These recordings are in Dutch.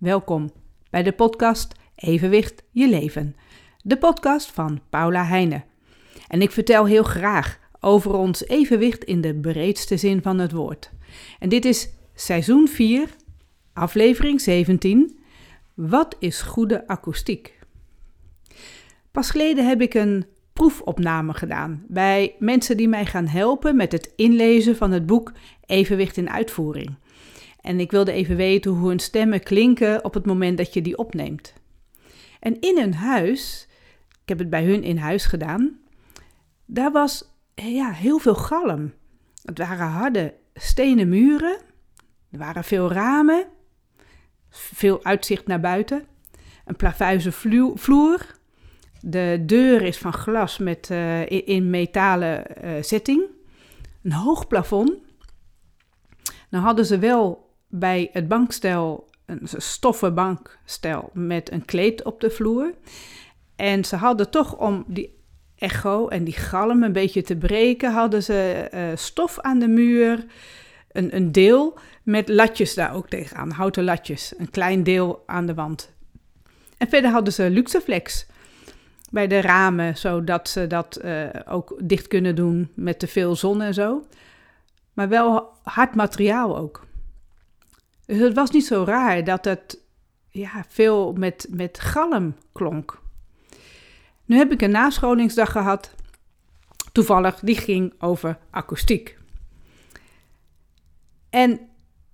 Welkom bij de podcast Evenwicht je leven. De podcast van Paula Heijnen. En ik vertel heel graag over ons evenwicht in de breedste zin van het woord. En dit is seizoen 4, aflevering 17. Wat is goede akoestiek? Pas geleden heb ik een proefopname gedaan bij mensen die mij gaan helpen met het inlezen van het boek Evenwicht in Uitvoering. En ik wilde even weten hoe hun stemmen klinken op het moment dat je die opneemt. En in hun huis, ik heb het bij hun in huis gedaan, daar was ja, heel veel galm. Het waren harde stenen muren, er waren veel ramen, veel uitzicht naar buiten, een plavuizen vloer. De deur is van glas met, uh, in, metalen uh, zetting. Een hoog plafond. Nou hadden ze wel bij het bankstel een stoffen bankstel met een kleed op de vloer. En ze hadden toch om die echo en die galm een beetje te breken, hadden ze uh, stof aan de muur, een, een deel met latjes daar ook tegenaan, houten latjes, een klein deel aan de wand. En verder hadden ze luxeflex bij de ramen, zodat ze dat uh, ook dicht kunnen doen met te veel zon en zo. Maar wel hard materiaal ook. Dus het was niet zo raar dat het ja, veel met, met galm klonk. Nu heb ik een nascholingsdag gehad, toevallig, die ging over akoestiek. En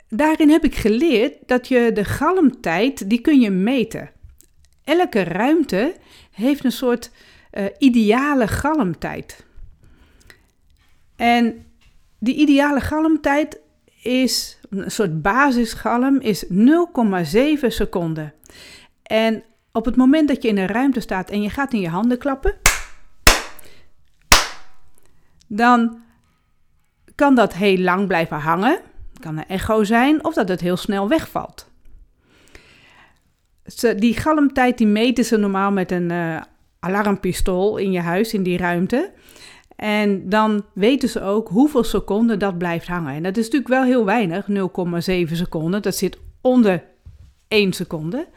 daarin heb ik geleerd dat je de galmtijd, die kun je meten. Elke ruimte heeft een soort uh, ideale galmtijd. En die ideale galmtijd is, een soort basisgalm, is 0,7 seconden. En op het moment dat je in een ruimte staat en je gaat in je handen klappen, dan kan dat heel lang blijven hangen. Kan een echo zijn of dat het heel snel wegvalt. Die galmtijd die meten ze normaal met een uh, alarmpistool in je huis, in die ruimte. En dan weten ze ook hoeveel seconden dat blijft hangen. En dat is natuurlijk wel heel weinig, 0,7 seconden. Dat zit onder 1 seconde.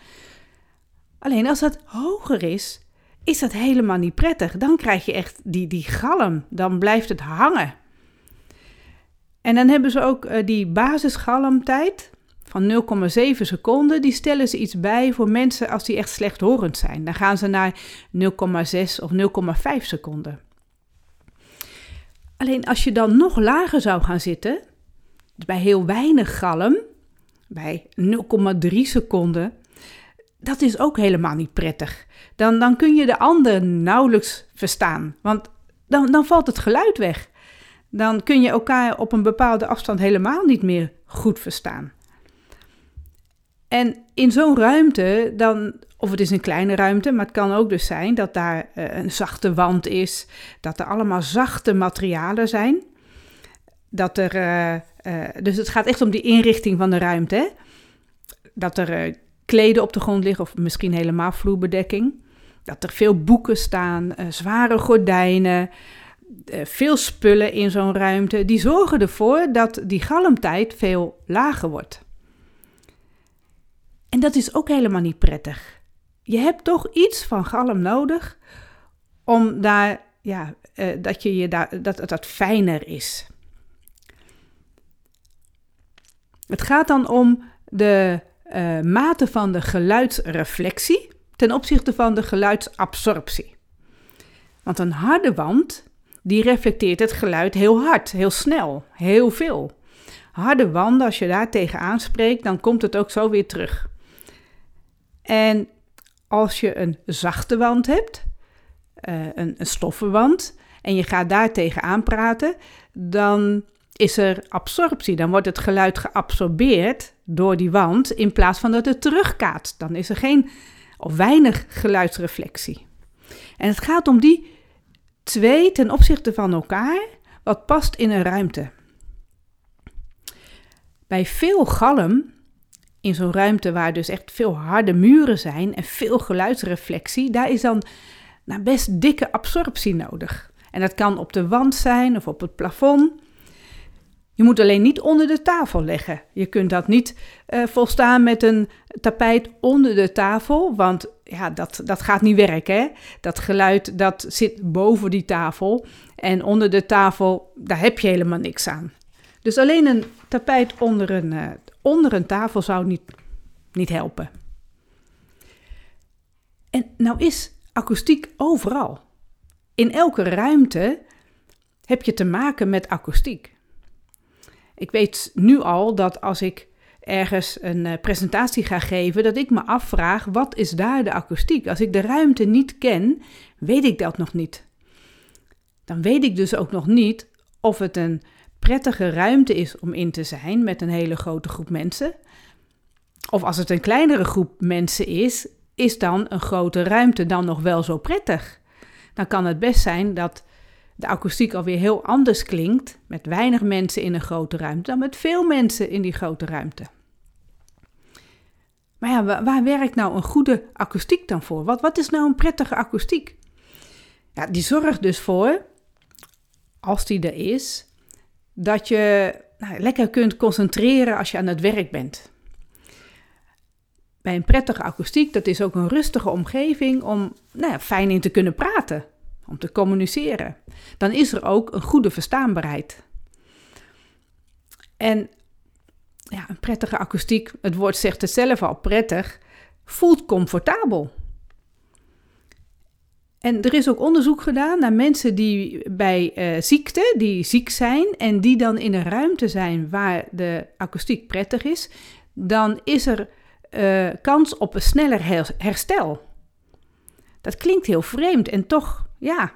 Alleen als dat hoger is, is dat helemaal niet prettig. Dan krijg je echt die, die galm. Dan blijft het hangen. En dan hebben ze ook uh, die basisgalmtijd van 0,7 seconden. Die stellen ze iets bij voor mensen als die echt slechthorend zijn. Dan gaan ze naar 0,6 of 0,5 seconden. Alleen als je dan nog lager zou gaan zitten, bij heel weinig galm, bij 0,3 seconden, dat is ook helemaal niet prettig. Dan, dan kun je de ander nauwelijks verstaan, want dan, dan valt het geluid weg. Dan kun je elkaar op een bepaalde afstand helemaal niet meer goed verstaan. En in zo'n ruimte, dan, of het is een kleine ruimte, maar het kan ook dus zijn dat daar uh, een zachte wand is, dat er allemaal zachte materialen zijn. Dat er, uh, uh, dus het gaat echt om die inrichting van de ruimte. Hè? Dat er kleden op de grond liggen of misschien helemaal vloerbedekking. Dat er veel boeken staan, zware gordijnen, veel spullen in zo'n ruimte. Die zorgen ervoor dat die galmtijd veel lager wordt. En dat is ook helemaal niet prettig. Je hebt toch iets van galm nodig om daar, ja, uh, dat, je je daar, dat, dat dat fijner is. Het gaat dan om de uh, mate van de geluidsreflectie ten opzichte van de geluidsabsorptie. Want een harde wand, die reflecteert het geluid heel hard, heel snel, heel veel. Harde wanden, als je daar tegen aanspreekt, dan komt het ook zo weer terug. En als je een zachte wand hebt, uh, een, een stoffen wand, en je gaat daar tegenaan praten, dan is er absorptie. Dan wordt het geluid geabsorbeerd door die wand in plaats van dat het terugkaatst. Dan is er geen of weinig geluidsreflectie. En het gaat om die twee ten opzichte van elkaar, wat past in een ruimte. Bij veel galm in zo'n ruimte waar dus echt veel harde muren zijn en veel geluidsreflectie, daar is dan nou, best dikke absorptie nodig. En dat kan op de wand zijn of op het plafond. Je moet alleen niet onder de tafel leggen. Je kunt dat niet uh, volstaan met een tapijt onder de tafel, want ja, dat, dat gaat niet werken. Hè? Dat geluid dat zit boven die tafel en onder de tafel, daar heb je helemaal niks aan. Dus alleen een tapijt onder een, uh, onder een tafel zou niet, niet helpen. En nou is akoestiek overal. In elke ruimte heb je te maken met akoestiek. Ik weet nu al dat als ik ergens een uh, presentatie ga geven, dat ik me afvraag: wat is daar de akoestiek? Als ik de ruimte niet ken, weet ik dat nog niet. Dan weet ik dus ook nog niet of het een prettige ruimte is om in te zijn met een hele grote groep mensen. Of als het een kleinere groep mensen is, is dan een grote ruimte dan nog wel zo prettig? Dan kan het best zijn dat de akoestiek alweer heel anders klinkt met weinig mensen in een grote ruimte dan met veel mensen in die grote ruimte. Maar ja, waar werkt nou een goede akoestiek dan voor? Wat, wat is nou een prettige akoestiek? Ja, die zorgt dus voor, als die er is, dat je nou, lekker kunt concentreren als je aan het werk bent. Bij een prettige akoestiek, dat is ook een rustige omgeving om nou ja, fijn in te kunnen praten, om te communiceren. Dan is er ook een goede verstaanbaarheid. En ja, een prettige akoestiek, het woord zegt het zelf al, prettig, voelt comfortabel. En er is ook onderzoek gedaan naar mensen die bij uh, ziekte, die ziek zijn en die dan in een ruimte zijn waar de akoestiek prettig is, dan is er uh, kans op een sneller herstel. Dat klinkt heel vreemd en toch, ja,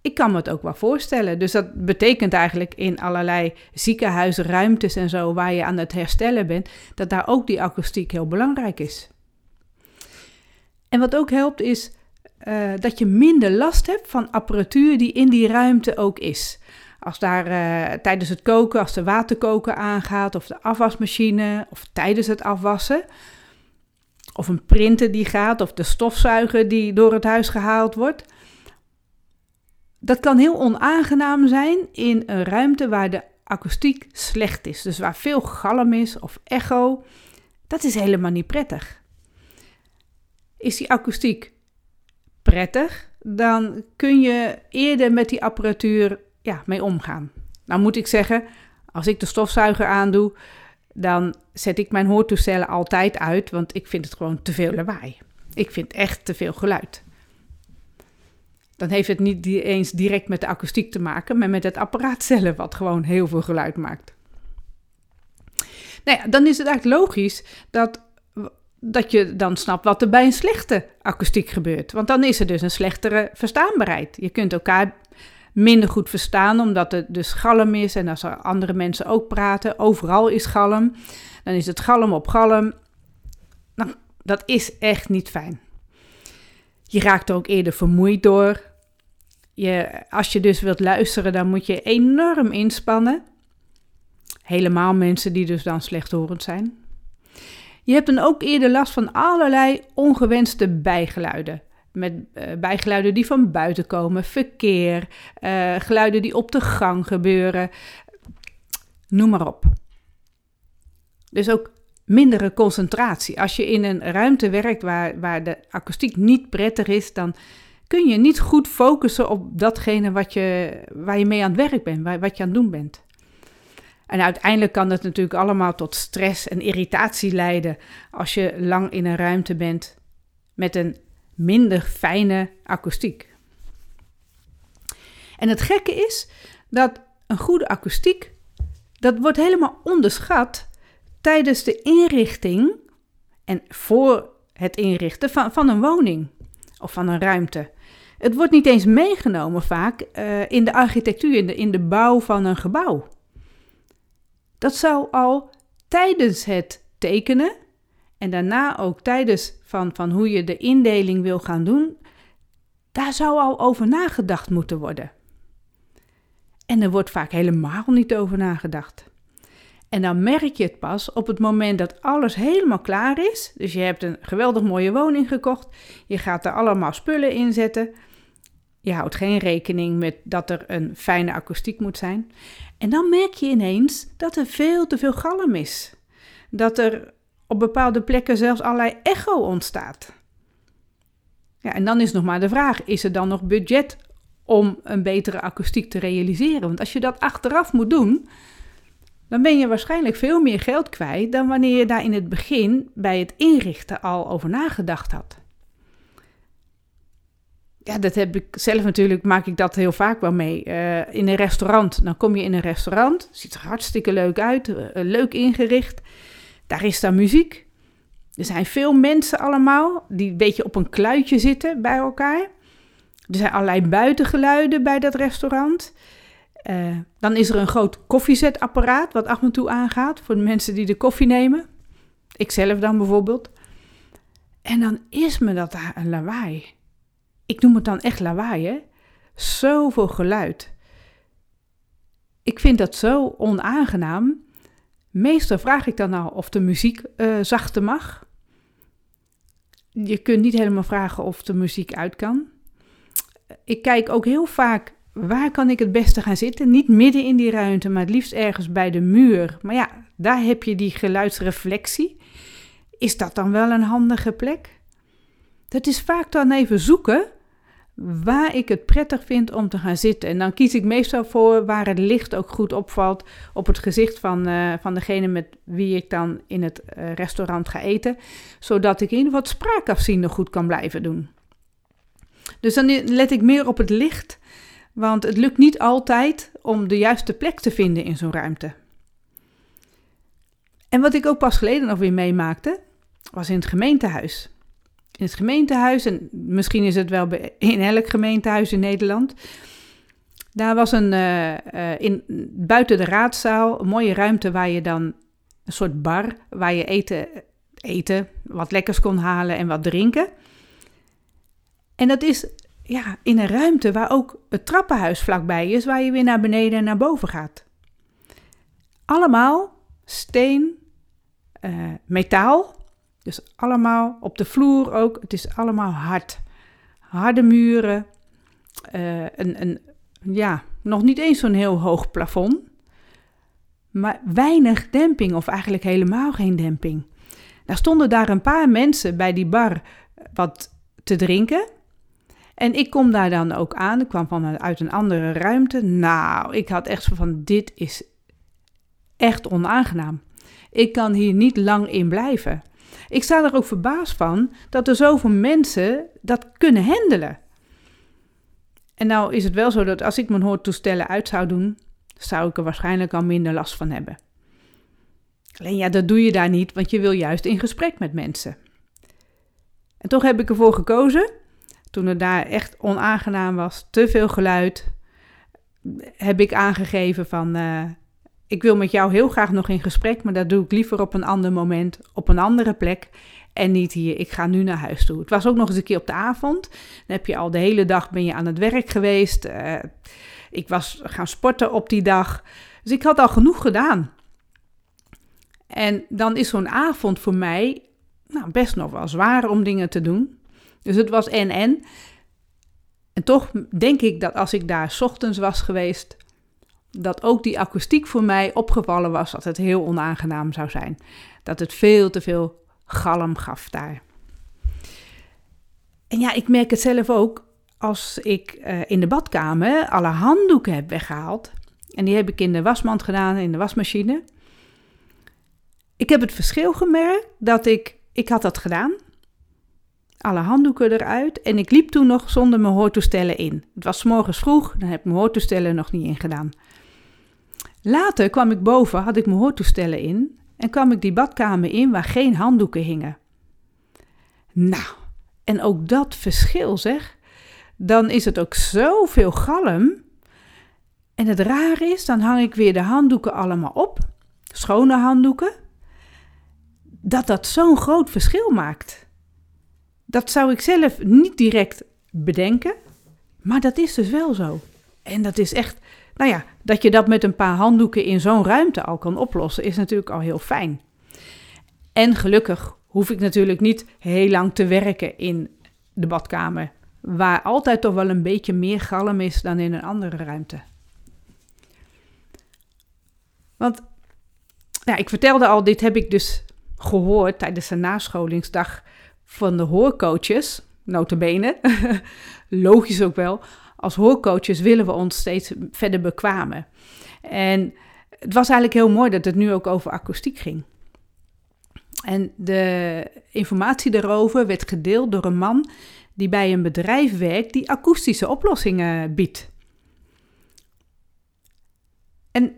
ik kan me het ook wel voorstellen. Dus dat betekent eigenlijk in allerlei ziekenhuisruimtes en zo, waar je aan het herstellen bent, dat daar ook die akoestiek heel belangrijk is. En wat ook helpt is uh, dat je minder last hebt van apparatuur die in die ruimte ook is. Als daar uh, tijdens het koken, als de waterkoker aangaat, of de afwasmachine, of tijdens het afwassen, of een printer die gaat, of de stofzuiger die door het huis gehaald wordt. Dat kan heel onaangenaam zijn in een ruimte waar de akoestiek slecht is. Dus waar veel galm is of echo. Dat is helemaal niet prettig. Is die akoestiek prettig, dan kun je eerder met die apparatuur ja, mee omgaan. Nou moet ik zeggen, als ik de stofzuiger aandoe, dan zet ik mijn hoortoestellen altijd uit, want ik vind het gewoon te veel lawaai. Ik vind echt te veel geluid. Dan heeft het niet eens direct met de akoestiek te maken, maar met het apparaat zelf, wat gewoon heel veel geluid maakt. Nou ja, dan is het eigenlijk logisch dat, dat je dan snapt wat er bij een slechte akoestiek gebeurt. Want dan is er dus een slechtere verstaanbaarheid. Je kunt elkaar minder goed verstaan, omdat het dus galm is. En als er andere mensen ook praten, overal is galm. Dan is het galm op galm. Nou, dat is echt niet fijn. Je raakt er ook eerder vermoeid door. Je, als je dus wilt luisteren, dan moet je enorm inspannen. Helemaal mensen die dus dan slechthorend zijn. Je hebt dan ook eerder last van allerlei ongewenste bijgeluiden. Met uh, bijgeluiden die van buiten komen, verkeer, uh, geluiden die op de gang gebeuren. Noem maar op. Dus ook mindere concentratie. Als je in een ruimte werkt waar, waar de akoestiek niet prettig is, dan kun je niet goed focussen op datgene wat je, waar je mee aan het werk bent, wat je aan het doen bent. En uiteindelijk kan dat natuurlijk allemaal tot stress en irritatie leiden als je lang in een ruimte bent met een minder fijne akoestiek. En het gekke is dat een goede akoestiek, dat wordt helemaal onderschat tijdens de inrichting en voor het inrichten van, van een woning of van een ruimte. Het wordt niet eens meegenomen vaak uh, in de architectuur, in de, in de bouw van een gebouw. Dat zou al tijdens het tekenen en daarna ook tijdens van, van hoe je de indeling wil gaan doen, daar zou al over nagedacht moeten worden. En er wordt vaak helemaal niet over nagedacht. En dan merk je het pas op het moment dat alles helemaal klaar is. Dus je hebt een geweldig mooie woning gekocht. Je gaat er allemaal spullen in zetten. Je houdt geen rekening met dat er een fijne akoestiek moet zijn. En dan merk je ineens dat er veel te veel galm is. Dat er op bepaalde plekken zelfs allerlei echo ontstaat. Ja, en dan is nog maar de vraag: is er dan nog budget om een betere akoestiek te realiseren? Want als je dat achteraf moet doen, dan ben je waarschijnlijk veel meer geld kwijt dan wanneer je daar in het begin bij het inrichten al over nagedacht had. Ja, dat heb ik zelf natuurlijk, maak ik dat heel vaak wel mee. Uh, in een restaurant, dan kom je in een restaurant, ziet er hartstikke leuk uit, uh, leuk ingericht. Daar is dan muziek. Er zijn veel mensen allemaal die een beetje op een kluitje zitten bij elkaar. Er zijn allerlei buitengeluiden bij dat restaurant. Uh, dan is er een groot koffiezetapparaat wat af en toe aangaat voor de mensen die de koffie nemen. Ikzelf dan bijvoorbeeld. En dan is me dat daar een lawaai. Ik noem het dan echt lawaai, hè? Zoveel geluid. Ik vind dat zo onaangenaam. Meestal vraag ik dan al of de muziek uh, zachter mag. Je kunt niet helemaal vragen of de muziek uit kan. Ik kijk ook heel vaak waar kan ik het beste gaan zitten? Niet midden in die ruimte, maar het liefst ergens bij de muur. Maar ja, daar heb je die geluidsreflectie. Is dat dan wel een handige plek? Dat is vaak dan even zoeken waar ik het prettig vind om te gaan zitten. En dan kies ik meestal voor waar het licht ook goed opvalt op het gezicht van, uh, van degene met wie ik dan in het uh, restaurant ga eten, zodat ik in wat spraakafziende goed kan blijven doen. Dus dan let ik meer op het licht, want het lukt niet altijd om de juiste plek te vinden in zo'n ruimte. En wat ik ook pas geleden nog weer meemaakte, was in het gemeentehuis in het gemeentehuis, en misschien is het wel in elk gemeentehuis in Nederland. Daar was een, uh, in, buiten de raadzaal een mooie ruimte waar je dan een soort bar, waar je eten, eten, wat lekkers kon halen en wat drinken. En dat is ja, in een ruimte waar ook het trappenhuis vlakbij is, waar je weer naar beneden en naar boven gaat. Allemaal steen, uh, metaal, dus allemaal op de vloer ook. Het is allemaal hard. Harde muren. Uh, een, een, ja, nog niet eens zo'n heel hoog plafond. Maar weinig demping, of eigenlijk helemaal geen demping. Er stonden daar een paar mensen bij die bar wat te drinken. En ik kom daar dan ook aan. Ik kwam vanuit een andere ruimte. Nou, ik had echt van: dit is echt onaangenaam. Ik kan hier niet lang in blijven. Ik sta er ook verbaasd van dat er zoveel mensen dat kunnen handelen. En nou is het wel zo dat als ik mijn hoortoestellen uit zou doen, zou ik er waarschijnlijk al minder last van hebben. Alleen ja, dat doe je daar niet, want je wil juist in gesprek met mensen. En toch heb ik ervoor gekozen, toen het daar echt onaangenaam was, te veel geluid, heb ik aangegeven van, uh, ik wil met jou heel graag nog in gesprek, maar dat doe ik liever op een ander moment, op een andere plek. En niet hier, ik ga nu naar huis toe. Het was ook nog eens een keer op de avond. Dan heb je al de hele dag ben je aan het werk geweest. Uh, ik was gaan sporten op die dag. Dus ik had al genoeg gedaan. En dan is zo'n avond voor mij nou, best nog wel zwaar om dingen te doen. Dus het was en en. En toch denk ik dat als ik daar ochtends was geweest, dat ook die akoestiek voor mij opgevallen was dat het heel onaangenaam zou zijn. Dat het veel te veel galm gaf daar. En ja, ik merk het zelf ook als ik uh, in de badkamer alle handdoeken heb weggehaald. En die heb ik in de wasmand gedaan, in de wasmachine. Ik heb het verschil gemerkt dat ik, ik had dat gedaan. Alle handdoeken eruit. En ik liep toen nog zonder mijn hoortoestellen in. Het was morgens vroeg, dan heb ik mijn hoortoestellen nog niet ingedaan. Later kwam ik boven, had ik mijn hoortoestellen in en kwam ik die badkamer in waar geen handdoeken hingen. Nou, en ook dat verschil zeg, dan is het ook zoveel galm. En het raar is, dan hang ik weer de handdoeken allemaal op, schone handdoeken, dat dat zo'n groot verschil maakt. Dat zou ik zelf niet direct bedenken, maar dat is dus wel zo. En dat is echt, nou ja, dat je dat met een paar handdoeken in zo'n ruimte al kan oplossen, is natuurlijk al heel fijn. En gelukkig hoef ik natuurlijk niet heel lang te werken in de badkamer, waar altijd toch wel een beetje meer galm is dan in een andere ruimte. Want nou, ik vertelde al, dit heb ik dus gehoord tijdens de nascholingsdag van de hoorcoaches, notabene. Logisch ook wel. Als hoorcoaches willen we ons steeds verder bekwamen. En het was eigenlijk heel mooi dat het nu ook over akoestiek ging. En de informatie daarover werd gedeeld door een man die bij een bedrijf werkt die akoestische oplossingen biedt. En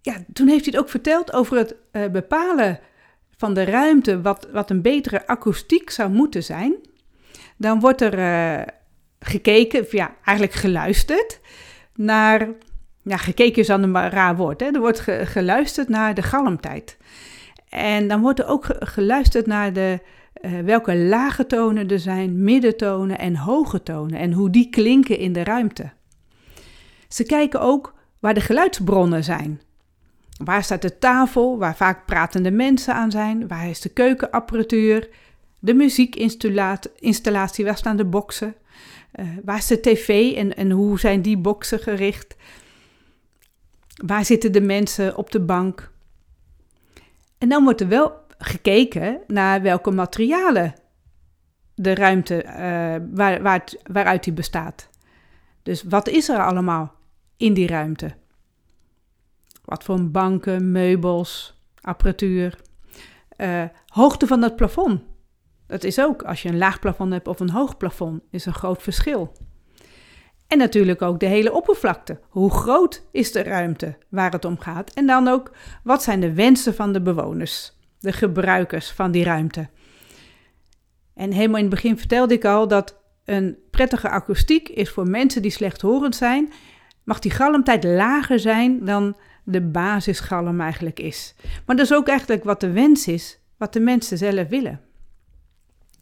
ja, toen heeft hij het ook verteld over het uh, bepalen van de ruimte, wat, wat een betere akoestiek zou moeten zijn. Dan wordt er uh, gekeken, ja, eigenlijk geluisterd naar. Ja, gekeken is dan een raar woord. Hè? Er wordt ge, geluisterd naar de galmtijd. En dan wordt er ook geluisterd naar de, uh, welke lage tonen er zijn, middentonen en hoge tonen en hoe die klinken in de ruimte. Ze kijken ook waar de geluidsbronnen zijn. Waar staat de tafel waar vaak pratende mensen aan zijn? Waar is de keukenapparatuur? De muziekinstallatie, waar staan de boksen? Uh, waar is de tv en, en hoe zijn die boksen gericht? Waar zitten de mensen op de bank? En dan wordt er wel gekeken naar welke materialen de ruimte uh, waar, waar waaruit die bestaat. Dus wat is er allemaal in die ruimte? Wat voor banken, meubels, apparatuur. Uh, hoogte van het plafond. Dat is ook, als je een laag plafond hebt of een hoog plafond, is een groot verschil. En natuurlijk ook de hele oppervlakte. Hoe groot is de ruimte waar het om gaat? En dan ook, wat zijn de wensen van de bewoners, de gebruikers van die ruimte? En helemaal in het begin vertelde ik al dat een prettige akoestiek is voor mensen die slechthorend zijn, mag die galmtijd lager zijn dan de basisgalm eigenlijk is. Maar dat is ook eigenlijk wat de wens is, wat de mensen zelf willen.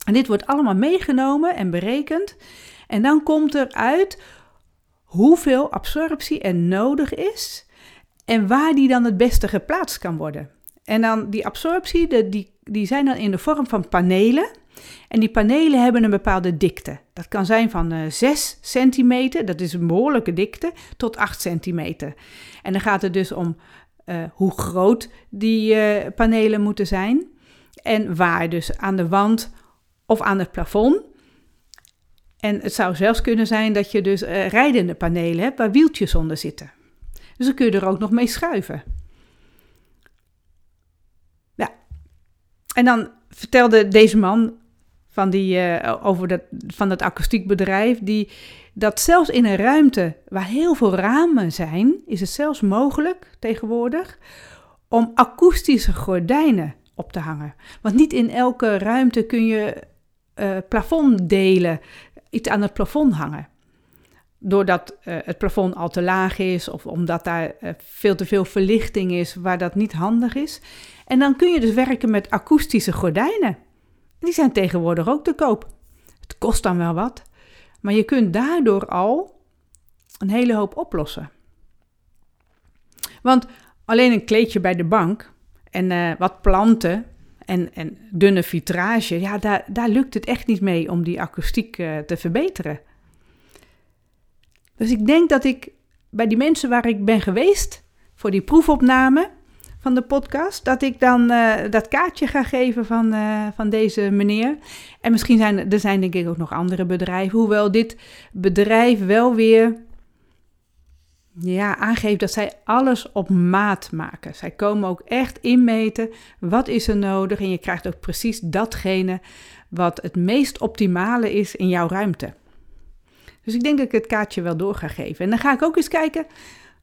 En dit wordt allemaal meegenomen en berekend. En dan komt er uit hoeveel absorptie er nodig is en waar die dan het beste geplaatst kan worden. En dan die absorptie, die, die zijn dan in de vorm van panelen. En die panelen hebben een bepaalde dikte. Dat kan zijn van uh, 6 centimeter, dat is een behoorlijke dikte, tot 8 centimeter. En dan gaat het dus om uh, hoe groot die uh, panelen moeten zijn. En waar dus aan de wand of aan het plafond. En het zou zelfs kunnen zijn dat je dus rijdende panelen hebt waar wieltjes onder zitten. Dus dan kun je er ook nog mee schuiven. Ja. En dan vertelde deze man van, die, uh, over dat, van dat akoestiekbedrijf, die, dat zelfs in een ruimte waar heel veel ramen zijn, is het zelfs mogelijk tegenwoordig om akoestische gordijnen op te hangen. Want niet in elke ruimte kun je uh, plafonddelen iets aan het plafond hangen. Doordat uh, het plafond al te laag is of omdat daar veel te veel verlichting is waar dat niet handig is. En dan kun je dus werken met akoestische gordijnen. Die zijn tegenwoordig ook te koop. Het kost dan wel wat, maar je kunt daardoor al een hele hoop oplossen. Want alleen een kleedje bij de bank en uh, wat planten en, en dunne vitrage, ja, daar, daar lukt het echt niet mee om die akoestiek uh, te verbeteren. Dus ik denk dat ik bij die mensen waar ik ben geweest voor die proefopname van de podcast, dat ik dan uh, dat kaartje ga geven van, uh, van deze meneer. En misschien zijn er zijn denk ik ook nog andere bedrijven, hoewel dit bedrijf wel weer ja, aangeeft dat zij alles op maat maken. Zij komen ook echt inmeten wat is er nodig en je krijgt ook precies datgene wat het meest optimale is in jouw ruimte. Dus ik denk dat ik het kaartje wel door ga geven. En dan ga ik ook eens kijken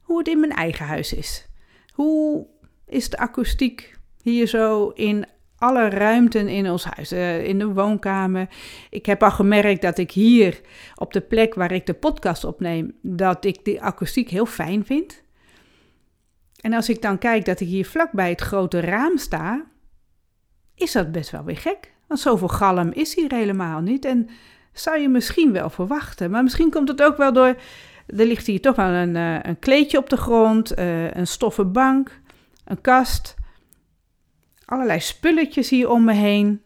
hoe het in mijn eigen huis is. Hoe is de akoestiek hier zo in alle ruimten in ons huis, uh, in de woonkamer. Ik heb al gemerkt dat ik hier op de plek waar ik de podcast opneem, dat ik de akoestiek heel fijn vind. En als ik dan kijk dat ik hier vlak bij het grote raam sta, is dat best wel weer gek. Want zoveel galm is hier helemaal niet. En zou je misschien wel verwachten. Maar misschien komt het ook wel door. Er ligt hier toch wel een, uh, een kleedje op de grond, uh, een stoffen bank, een kast allerlei spulletjes hier om me heen.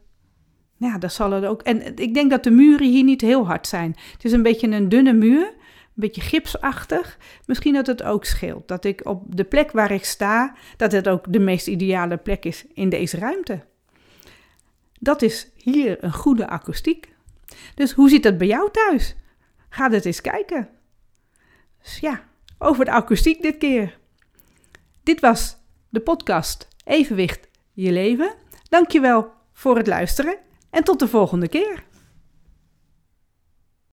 Ja, dat zal het ook. En ik denk dat de muren hier niet heel hard zijn. Het is een beetje een dunne muur beetje gipsachtig. Misschien dat het ook scheelt. Dat ik op de plek waar ik sta, dat het ook de meest ideale plek is in deze ruimte. Dat is hier een goede akoestiek. Dus hoe zit dat bij jou thuis? Ga het eens kijken. Dus ja, over de akoestiek dit keer. Dit was de podcast Evenwicht je leven. Dankjewel voor het luisteren en tot de volgende keer.